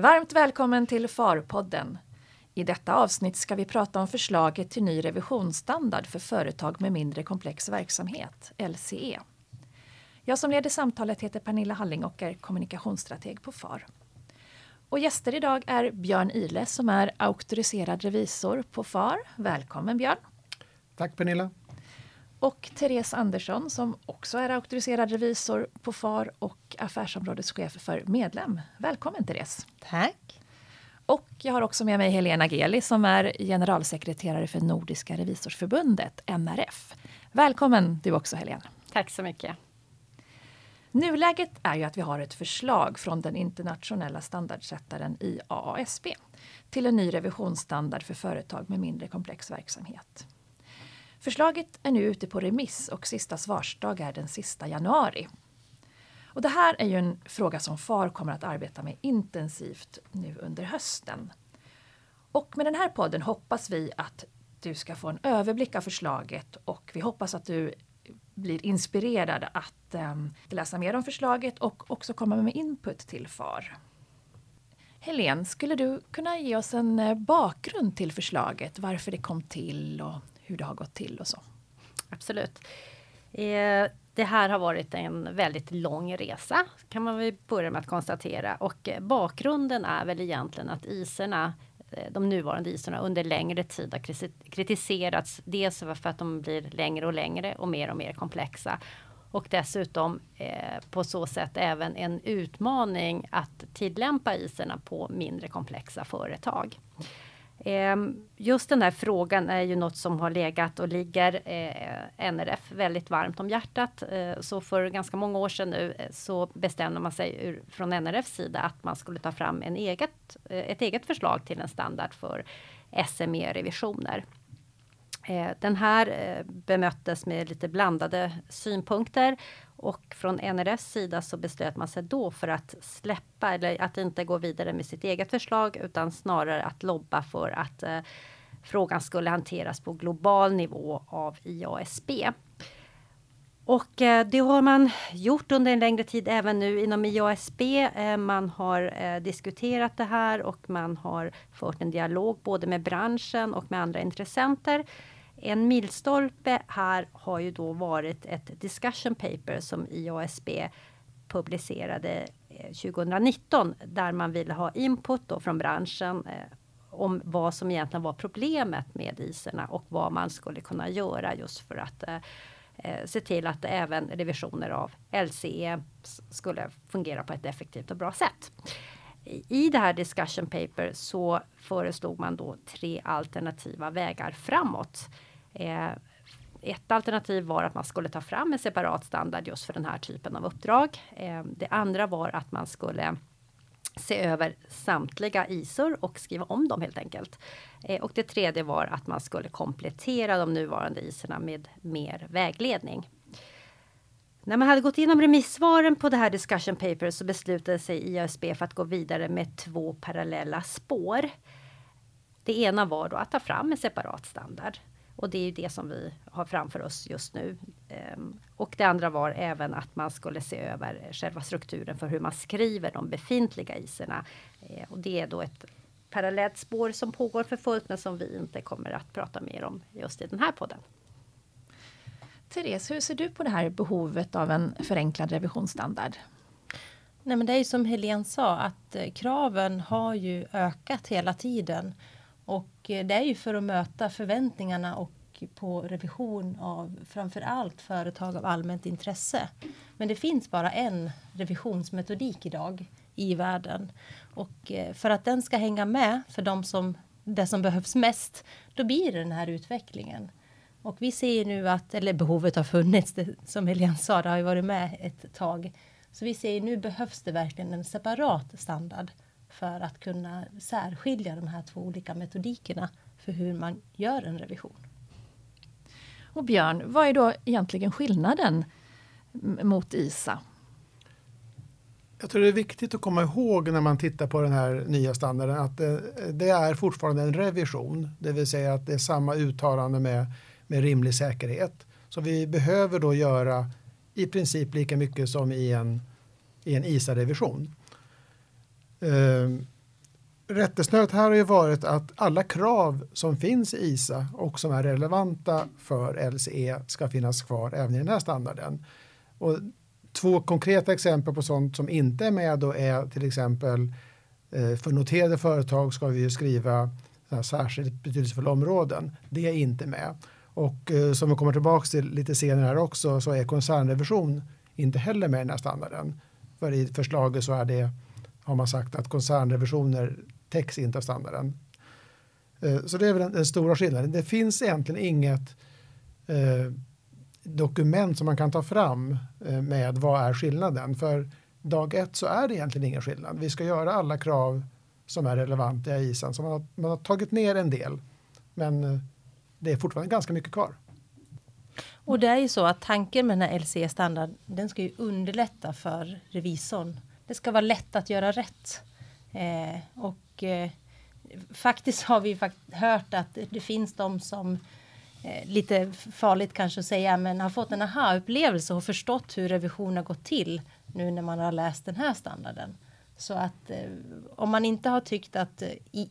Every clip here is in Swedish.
Varmt välkommen till FAR-podden. I detta avsnitt ska vi prata om förslaget till ny revisionsstandard för företag med mindre komplex verksamhet, LCE. Jag som leder samtalet heter Pernilla Halling och är kommunikationsstrateg på FAR. Och gäster idag är Björn Ile som är auktoriserad revisor på FAR. Välkommen Björn! Tack Pernilla! Och Therese Andersson som också är auktoriserad revisor på FAR och affärsområdeschef för Medlem. Välkommen Therese! Tack! Och jag har också med mig Helena Geli som är generalsekreterare för Nordiska revisorsförbundet, NRF. Välkommen du också Helena! Tack så mycket! Nuläget är ju att vi har ett förslag från den internationella standardsättaren IAASB till en ny revisionsstandard för företag med mindre komplex verksamhet. Förslaget är nu ute på remiss och sista svarsdag är den sista januari. Och det här är ju en fråga som FAR kommer att arbeta med intensivt nu under hösten. Och med den här podden hoppas vi att du ska få en överblick av förslaget och vi hoppas att du blir inspirerad att um, läsa mer om förslaget och också komma med input till FAR. Helene, skulle du kunna ge oss en eh, bakgrund till förslaget, varför det kom till och hur det har gått till och så? Absolut. Eh, det här har varit en väldigt lång resa kan man väl börja med att konstatera och eh, bakgrunden är väl egentligen att iserna eh, de nuvarande isarna under längre tid har kritiserats. Dels för att de blir längre och längre och mer och mer komplexa. Och dessutom eh, på så sätt även en utmaning att tillämpa iserna på mindre komplexa företag. Ehm, just den här frågan är ju något som har legat och ligger eh, NRF väldigt varmt om hjärtat. Eh, så för ganska många år sedan nu eh, så bestämde man sig från NRFs sida att man skulle ta fram en eget, ett eget förslag till en standard för SME-revisioner. Den här bemöttes med lite blandade synpunkter och från NRS sida så beslöt man sig då för att släppa eller att inte gå vidare med sitt eget förslag utan snarare att lobba för att eh, frågan skulle hanteras på global nivå av IASB. Och eh, det har man gjort under en längre tid även nu inom IASB. Eh, man har eh, diskuterat det här och man har fört en dialog både med branschen och med andra intressenter. En milstolpe här har ju då varit ett discussion paper som IASB publicerade eh, 2019 där man ville ha input då från branschen eh, om vad som egentligen var problemet med iserna och vad man skulle kunna göra just för att eh, eh se till att även revisioner av LCE skulle fungera på ett effektivt och bra sätt. I det här discussion paper så föreslog man då tre alternativa vägar framåt. Eh, ett alternativ var att man skulle ta fram en separat standard just för den här typen av uppdrag. Eh, det andra var att man skulle se över samtliga ISOR och skriva om dem helt enkelt. Eh, och det tredje var att man skulle komplettera de nuvarande ISORna med mer vägledning. När man hade gått igenom remissvaren på det här discussion paper så beslutade sig IASB för att gå vidare med två parallella spår. Det ena var då att ta fram en separat standard och det är ju det som vi har framför oss just nu. Ehm, och det andra var även att man skulle se över själva strukturen för hur man skriver de befintliga iserna. Ehm, och det är då ett parallellt spår som pågår för fullt men som vi inte kommer att prata mer om just i den här podden. Therese, hur ser du på det här behovet av en förenklad revisionsstandard? Nej, men det är ju som Helene sa att eh, kraven har ju ökat hela tiden. Och eh, det är ju för att möta förväntningarna och på revision av framför allt företag av allmänt intresse. Men det finns bara en revisionsmetodik idag i världen. Och eh, för att den ska hänga med för de som, det som behövs mest, då blir det den här utvecklingen. Och vi ser nu att, eller behovet har funnits, det, som Helene sa, det har ju varit med ett tag. Så vi ser nu behövs det verkligen en separat standard för att kunna särskilja de här två olika metodikerna för hur man gör en revision. Och Björn, vad är då egentligen skillnaden mot ISA? Jag tror det är viktigt att komma ihåg när man tittar på den här nya standarden att det, det är fortfarande en revision, det vill säga att det är samma uttalande med, med rimlig säkerhet. Så vi behöver då göra i princip lika mycket som i en, i en ISA-revision. Ehm, rättesnöret här har ju varit att alla krav som finns i ISA och som är relevanta för LCE ska finnas kvar även i den här standarden. Och två konkreta exempel på sånt som inte är med då är till exempel eh, för noterade företag ska vi ju skriva särskilt betydelsefulla områden. Det är inte med. Och eh, som vi kommer tillbaka till lite senare här också så är koncernrevision inte heller med i den här standarden. För i förslaget så är det, har man sagt att koncernrevisioner täcks inte av standarden. Eh, så det är väl den, stora skillnaden. Det finns egentligen inget eh, dokument som man kan ta fram eh, med vad är skillnaden. För dag ett så är det egentligen ingen skillnad. Vi ska göra alla krav som är relevanta i ISAN. Så man har, man har tagit ner en del. Men eh, det är fortfarande ganska mycket kvar. Och det är ju så att tanken med den här LCE-standard, den ska ju underlätta för revisorn. Det ska vara lätt att göra rätt. Eh, och eh, faktiskt har vi fakt hört att det finns de som eh, lite farligt kanske att säga, men har fått en aha-upplevelse och förstått hur revision har gått till nu när man har läst den här standarden. Så att eh, om man inte har tyckt att eh,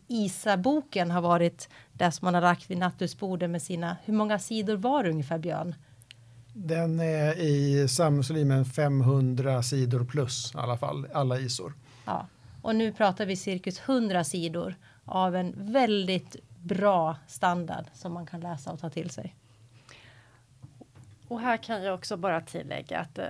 ISA-boken har varit det som man har lagt vid nattduksbordet med sina, hur många sidor var det ungefär Björn? Den är i samlingsvolymen 500 sidor plus i alla fall, alla ISOR. Ja, och nu pratar vi cirkus 100 sidor av en väldigt bra standard som man kan läsa och ta till sig. Och här kan jag också bara tillägga att eh,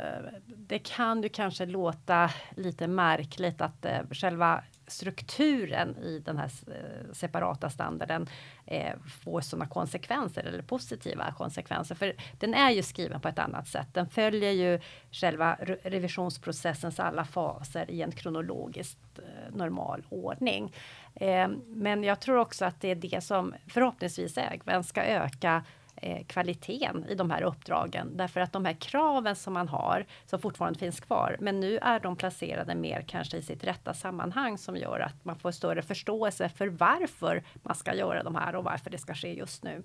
det kan ju kanske låta lite märkligt att eh, själva strukturen i den här eh, separata standarden eh, får sådana konsekvenser eller positiva konsekvenser. För den är ju skriven på ett annat sätt. Den följer ju själva revisionsprocessens alla faser i en kronologiskt eh, normal ordning. Eh, men jag tror också att det är det som förhoppningsvis även ska öka eh, kvaliteten i de här uppdragen. Därför att de här kraven som man har, som fortfarande finns kvar, men nu är de placerade mer kanske i sitt rätta sammanhang som gör att man får större förståelse för varför man ska göra de här och varför det ska ske just nu.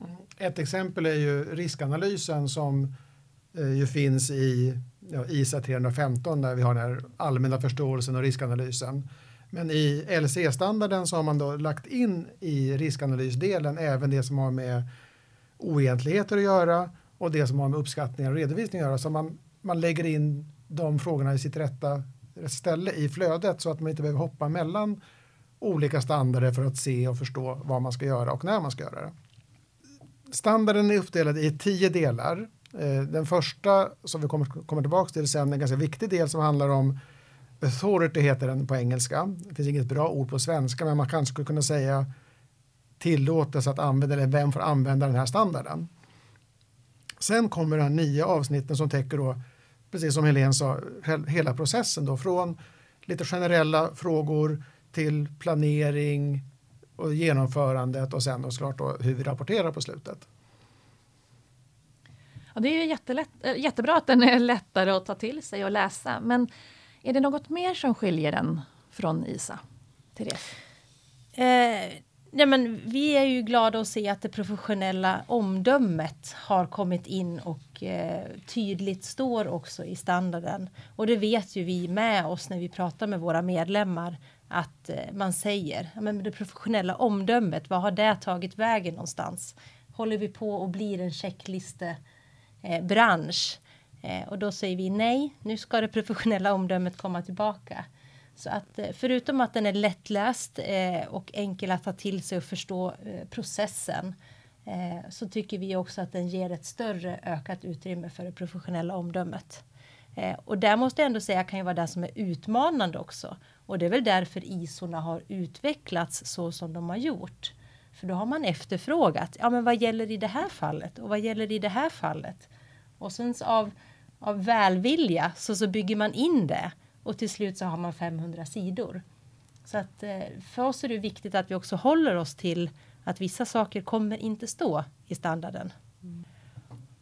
Mm. Ett exempel är ju riskanalysen som eh, ju finns i ja, ISA 315 där vi har den här allmänna förståelsen och riskanalysen. Men i LC-standarden så har man då lagt in i riskanalysdelen även det som har med oegentligheter att göra och det som har med uppskattningar och redovisning att göra. Så man, man lägger in de frågorna i sitt rätta ställe i flödet så att man inte behöver hoppa mellan olika standarder för att se och förstå vad man ska göra och när man ska göra det. Standarden är uppdelad i tio delar. Eh, den första som vi kommer, kommer tillbaka till sen är en ganska viktig del som handlar om authority heter den på engelska. Det finns inget bra ord på svenska men man kanske skulle kunna säga tillåtelse att använda eller vem får använda den här standarden. Sen kommer de här nio avsnitten som täcker då, precis som Helene sa, hela processen då från lite generella frågor till planering och genomförandet och sen då såklart då hur vi rapporterar på slutet. Ja, det är ju jättelätt, äh, jättebra att den är lättare att ta till sig och läsa. Men är det något mer som skiljer den från ISA? Therese? Eh, Nej, men vi är ju glada att se att det professionella omdömet har kommit in och eh, tydligt står också i standarden. Och det vet ju vi med oss när vi pratar med våra medlemmar att eh, man säger men det professionella omdömet, vad har det tagit vägen någonstans? Håller vi på och blir en checklistebransch? Eh, eh, och då säger vi nej, nu ska det professionella omdömet komma tillbaka. Så att eh, förutom att den är lättläst eh, och enkel att ta till sig och förstå eh, processen så tycker vi också att den ger ett större ökat utrymme för det professionella omdömet. Och där måste jag ändå säga kan ju vara det som är utmanande också. Och det är väl därför ISOna har utvecklats så som de har gjort. För då har man efterfrågat, ja men vad gäller i det här fallet och vad gäller i det här fallet? Och sen av, av välvilja så, så bygger man in det och till slut så har man 500 sidor. Så att eh, för oss är det viktigt att vi också håller oss till att vissa saker kommer inte stå i standarden. Mm.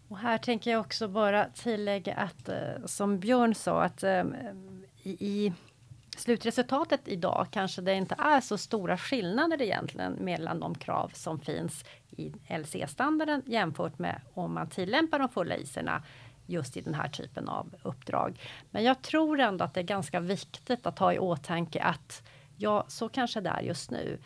Och här tänker jag också bara tillägga att eh, som Björn sa att eh, i, slutresultatet idag kanske det inte är så stora skillnader egentligen mellan de krav som finns i LC-standarden jämfört med om man tillämpar de fulla iserna just i den här typen av uppdrag. Men jag tror ändå att det är ganska viktigt att ha i åtanke att Ja, så kanske det är just nu.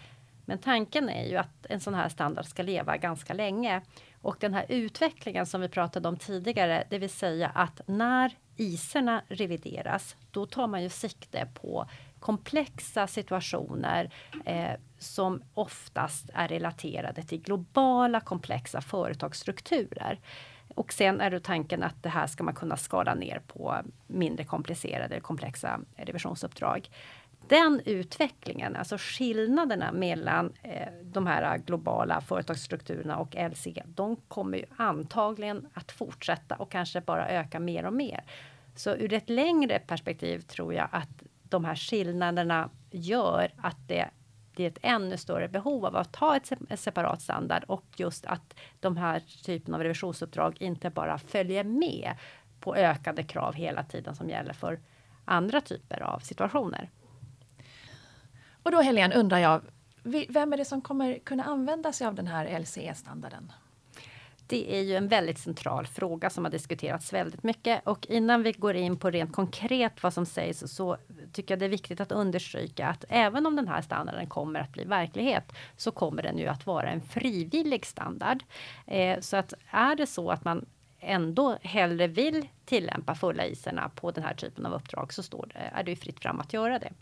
Men tanken är ju att en sån här standard ska leva ganska länge. Och den här utvecklingen som vi pratade om tidigare, det vill säga att när iserna revideras, då tar man ju sikte på komplexa situationer eh, som oftast är relaterade till globala komplexa företagsstrukturer. Och sen är då tanken att det här ska man kunna skala ner på mindre komplicerade komplexa eh, revisionsuppdrag. Den utvecklingen, alltså skillnaderna mellan eh, de här globala företagsstrukturerna och LC, de kommer ju antagligen att fortsätta och kanske bara öka mer och mer. Så ur ett längre perspektiv tror jag att de här skillnaderna gör att det, det är ett ännu större behov av att ha ett, ett separat standard och just att de här typen av revisionsuppdrag inte bara följer med på ökade krav hela tiden som gäller för andra typer av situationer. Och då Helene undrar jag, vem är det som kommer kunna använda sig av den här LCE-standarden? Det är ju en väldigt central fråga som har diskuterats väldigt mycket och innan vi går in på rent konkret vad som sägs så tycker jag det är viktigt att understryka att även om den här standarden kommer att bli verklighet så kommer den ju att vara en frivillig standard. Eh, så att är det så att man ändå hellre vill tillämpa fulla iserna på den här typen av uppdrag så står det, är det ju fritt fram att göra det.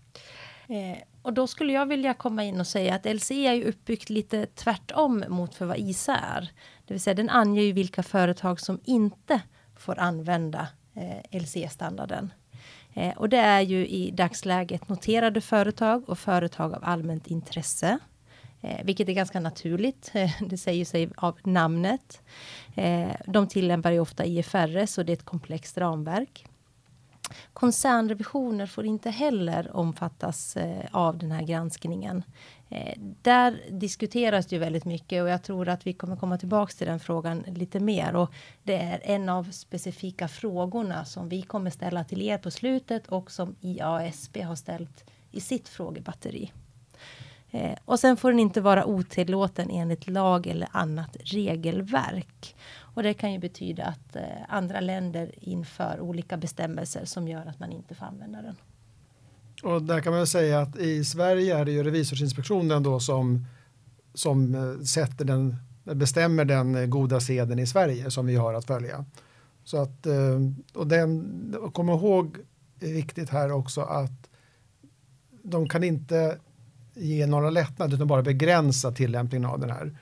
Eh, och då skulle jag vilja komma in och säga att LCE är ju uppbyggt lite tvärtom mot för vad ISA är. Det vill säga den anger ju vilka företag som inte får använda eh, LCE-standarden. Eh, och det är ju i dagsläget noterade företag och företag av allmänt intresse. Eh, vilket är ganska naturligt. det säger sig av namnet. Eh, de tillämpar ju ofta IFRS och det är ett komplext ramverk. Koncernrevisioner får inte heller omfattas eh, av den här granskningen. Eh, där diskuteras det ju väldigt mycket och jag tror att vi kommer komma tillbaks till den frågan lite mer och det är en av specifika frågorna som vi kommer ställa till er på slutet och som IASB har ställt i sitt frågebatteri. Eh, och sen får den inte vara otillåten enligt lag eller annat regelverk. Och det kan ju betyda att eh, andra länder inför olika bestämmelser som gör att man inte får använda den. Och där kan man säga att i Sverige är det ju Revisorsinspektionen då som, som eh, sätter den, bestämmer den eh, goda seden i Sverige som vi har att följa. Så att, eh, och den, och kom ihåg, är viktigt här också att de kan inte ge några lättnader utan bara begränsa tillämpningen av den här.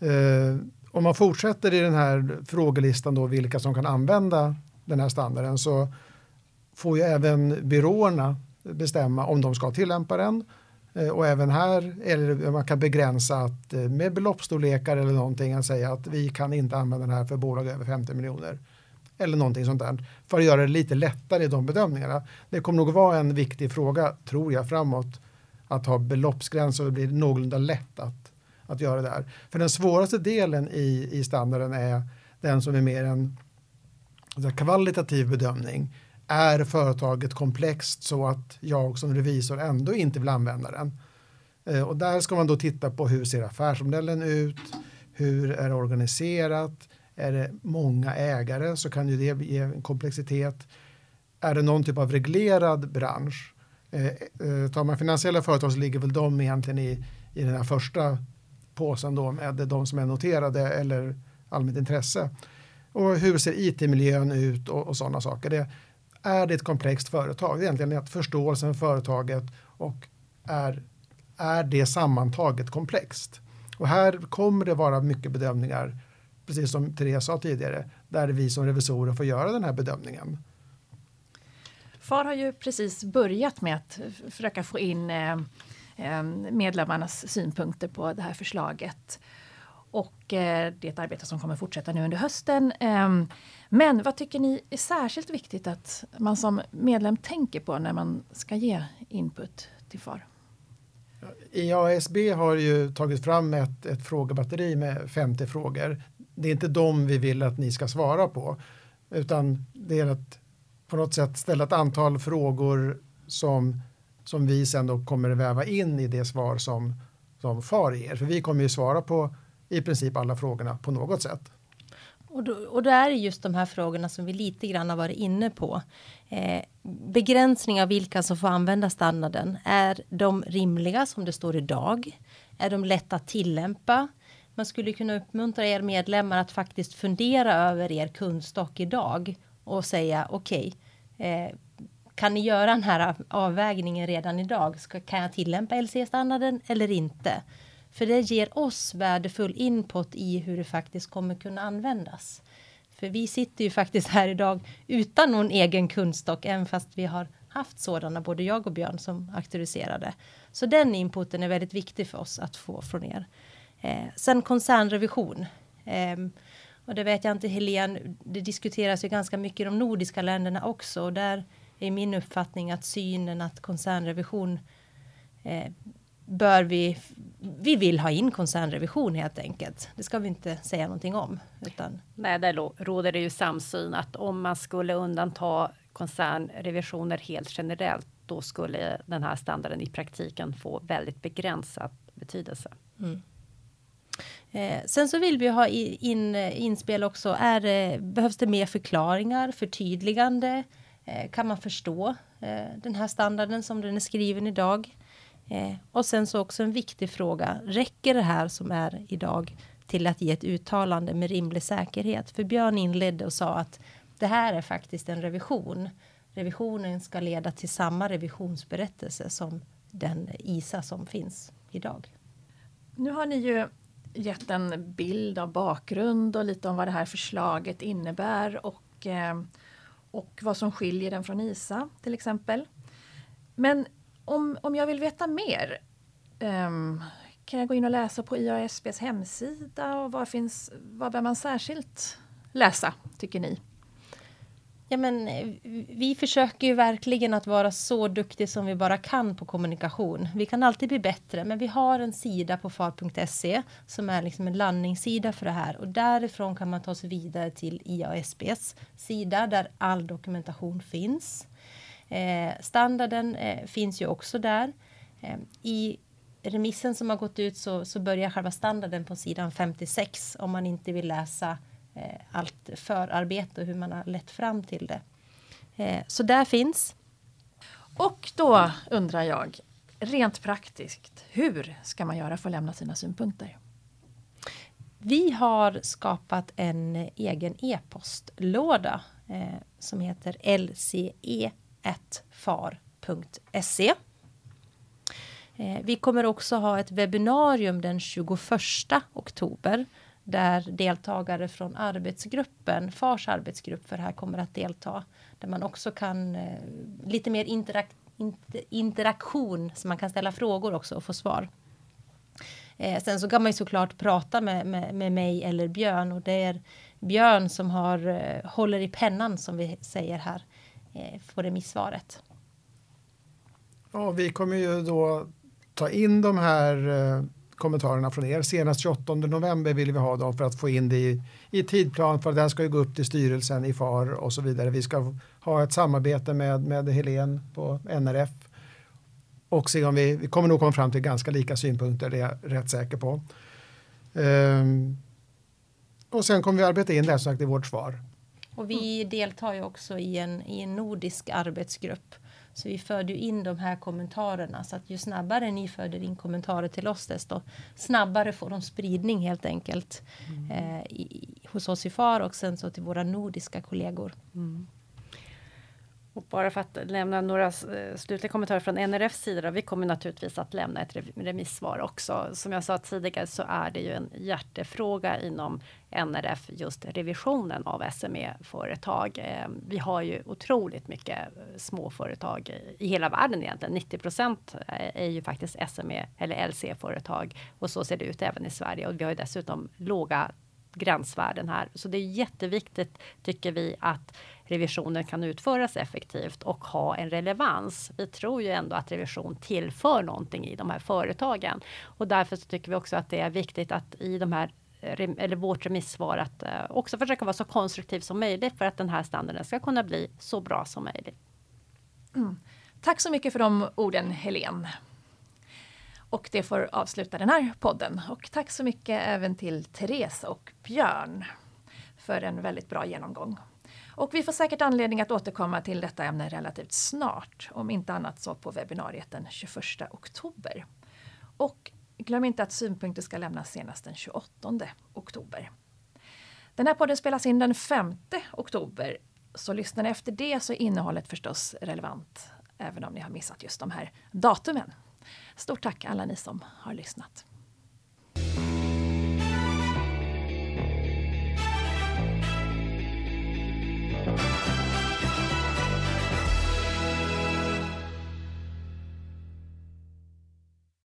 Eh, om man fortsätter i den här frågelistan då vilka som kan använda den här standarden så får ju även byråerna bestämma om de ska tillämpa den. Eh, och även här eller man kan begränsa att eh, med beloppsstorlekar eller någonting att säga att vi kan inte använda den här för bolag över 50 miljoner. Eller någonting sånt där. För att göra det lite lättare i de bedömningarna. Det kommer nog vara en viktig fråga, tror jag, framåt. Att ha beloppsgränser och det blir någorlunda lätt att, att göra det här. För den svåraste delen i, i standarden är den som är mer en kvalitativ bedömning är företaget komplext så att jag som revisor ändå inte vill använda den? Eh, och där ska man då titta på hur ser affärsmodellen ut? Hur är det organiserat? Är det många ägare så kan ju det ge en komplexitet. Är det någon typ av reglerad bransch? Eh, eh, tar man finansiella företag så ligger väl de egentligen i, i den här första påsen då med de som är noterade eller allmänt intresse. Och hur ser it-miljön ut och, och sådana saker. Det, är det ett komplext företag? Det är egentligen att förståelsen för företaget och är, är det sammantaget komplext? Och här kommer det vara mycket bedömningar, precis som Therese sa tidigare, där vi som revisorer får göra den här bedömningen. FAR har ju precis börjat med att försöka få in eh, eh, medlemmarnas synpunkter på det här förslaget. Och eh, det är ett arbete som kommer fortsätta nu under hösten. Ehm, men vad tycker ni är särskilt viktigt att man som medlem tänker på när man ska ge input till FAR? IASB har ju tagit fram ett, ett frågebatteri med 50 frågor. Det är inte de vi vill att ni ska svara på, utan det är att på något sätt ställa ett antal frågor som, som vi sen då kommer väva in i det svar som, som FAR ger. För vi kommer ju svara på i princip alla frågorna på något sätt. Och då, och då är det just de här frågorna som vi lite grann har varit inne på. Eh, begränsning av vilka som får använda standarden. Är de rimliga som det står idag? Är de lätta att tillämpa? Man skulle kunna uppmuntra er medlemmar att faktiskt fundera över er kundstock idag och säga okej, okay, eh, kan ni göra den här avvägningen redan idag? Ska, kan jag tillämpa LC-standarden eller inte? För det ger oss värdefull input i hur det faktiskt kommer kunna användas. För vi sitter ju faktiskt här idag utan någon egen kundstock, även fast vi har haft sådana, både jag och Björn som auktoriserade. Så den inputen är väldigt viktig för oss att få från er. Eh, sen koncernrevision. Eh, och det vet jag inte Helene, det diskuteras ju ganska mycket i de nordiska länderna också. Och där är min uppfattning att synen att koncernrevision eh, bör vi, vi vill ha in koncernrevision helt enkelt. Det ska vi inte säga någonting om. Utan... Nej, där råder det ju samsyn att om man skulle undanta koncernrevisioner helt generellt, då skulle den här standarden i praktiken få väldigt begränsad betydelse. Mm. Eh, sen så vill vi ha in, eh, inspel också. Är, eh, behövs det mer förklaringar, förtydligande? Eh, kan man förstå eh, den här standarden som den är skriven idag? Eh, och sen så också en viktig fråga. Räcker det här som är idag till att ge ett uttalande med rimlig säkerhet? För Björn inledde och sa att det här är faktiskt en revision. Revisionen ska leda till samma revisionsberättelse som den ISA som finns idag. Nu har ni ju gett en bild av bakgrund och lite om vad det här förslaget innebär och, eh, och vad som skiljer den från ISA till exempel. Men om, om jag vill veta mer um, kan jag gå in och läsa på IASBs hemsida och vad, finns, vad bör man särskilt läsa tycker ni? Ja, men vi försöker ju verkligen att vara så duktiga som vi bara kan på kommunikation. Vi kan alltid bli bättre, men vi har en sida på far.se som är liksom en landningssida för det här och därifrån kan man ta sig vidare till IASBs sida där all dokumentation finns. Eh, standarden eh, finns ju också där. Eh, I remissen som har gått ut så, så börjar själva standarden på sidan 56 om man inte vill läsa eh, allt förarbete och hur man har lett fram till det. Eh, så där finns. Och då undrar jag, rent praktiskt, hur ska man göra för att lämna sina synpunkter? Vi har skapat en egen e-postlåda eh, som heter lce.far.se. Eh, vi kommer också ha ett webbinarium den 21 oktober där deltagare från arbetsgruppen, FARs arbetsgrupp för det här kommer att delta. Där man också kan eh, lite mer interak inter interaktion så man kan ställa frågor också och få svar. Eh, sen så kan man ju såklart prata med, med, med, mig eller Björn och det är Björn som har, eh, håller i pennan som vi säger här eh, på remissvaret. Ja, vi kommer ju då ta in de här eh, kommentarerna från er. Senast 28 november vill vi ha dem för att få in det i, i tidplan för den ska ju gå upp till styrelsen i FAR och så vidare. Vi ska ha ett samarbete med, med Helen på NRF och se om vi, vi kommer nog komma fram till ganska lika synpunkter, det är jag rätt säker på. Ehm, och sen kommer vi arbeta in det sagt i vårt svar. Och vi deltar ju också i en, i en nordisk arbetsgrupp så vi förde in de här kommentarerna så att ju snabbare ni förde in kommentarer till oss desto snabbare får de spridning helt enkelt mm. eh, i, hos oss i FAR och sen så till våra nordiska kollegor. Mm. Och bara för att lämna några eh, slutliga kommentarer från NRFs sida. Vi kommer naturligtvis att lämna ett remissvar också. Som jag sa tidigare så är det ju en hjärtefråga inom NRF just revisionen av SME-företag. Ehm, vi har ju otroligt mycket eh, småföretag i hela världen egentligen. 90% eh, är ju faktiskt SME eller LC-företag och så ser det ut även i Sverige och vi har ju dessutom låga gränsvärden här. Så det är jätteviktigt tycker vi att revisionen kan utföras effektivt och ha en relevans. Vi tror ju ändå att revision tillför någonting i de här företagen och därför så tycker vi också att det är viktigt att i de här eller vårt remissvar att eh, också försöka vara så konstruktiv som möjligt för att den här standarden ska kunna bli så bra som möjligt. Mm. Tack så mycket för de orden Helene. Och det får avsluta den här podden. Och tack så mycket även till Therese och Björn. för en väldigt bra genomgång. Och vi får säkert anledning att återkomma till detta ämne relativt snart, om inte annat så på webbinariet den 21 oktober. Och glöm inte att synpunkter ska lämnas senast den 28 oktober. Den här podden spelas in den 5 oktober, så lyssnar ni efter det så är innehållet förstås relevant, även om ni har missat just de här datumen. Stort tack alla ni som har lyssnat. Bye.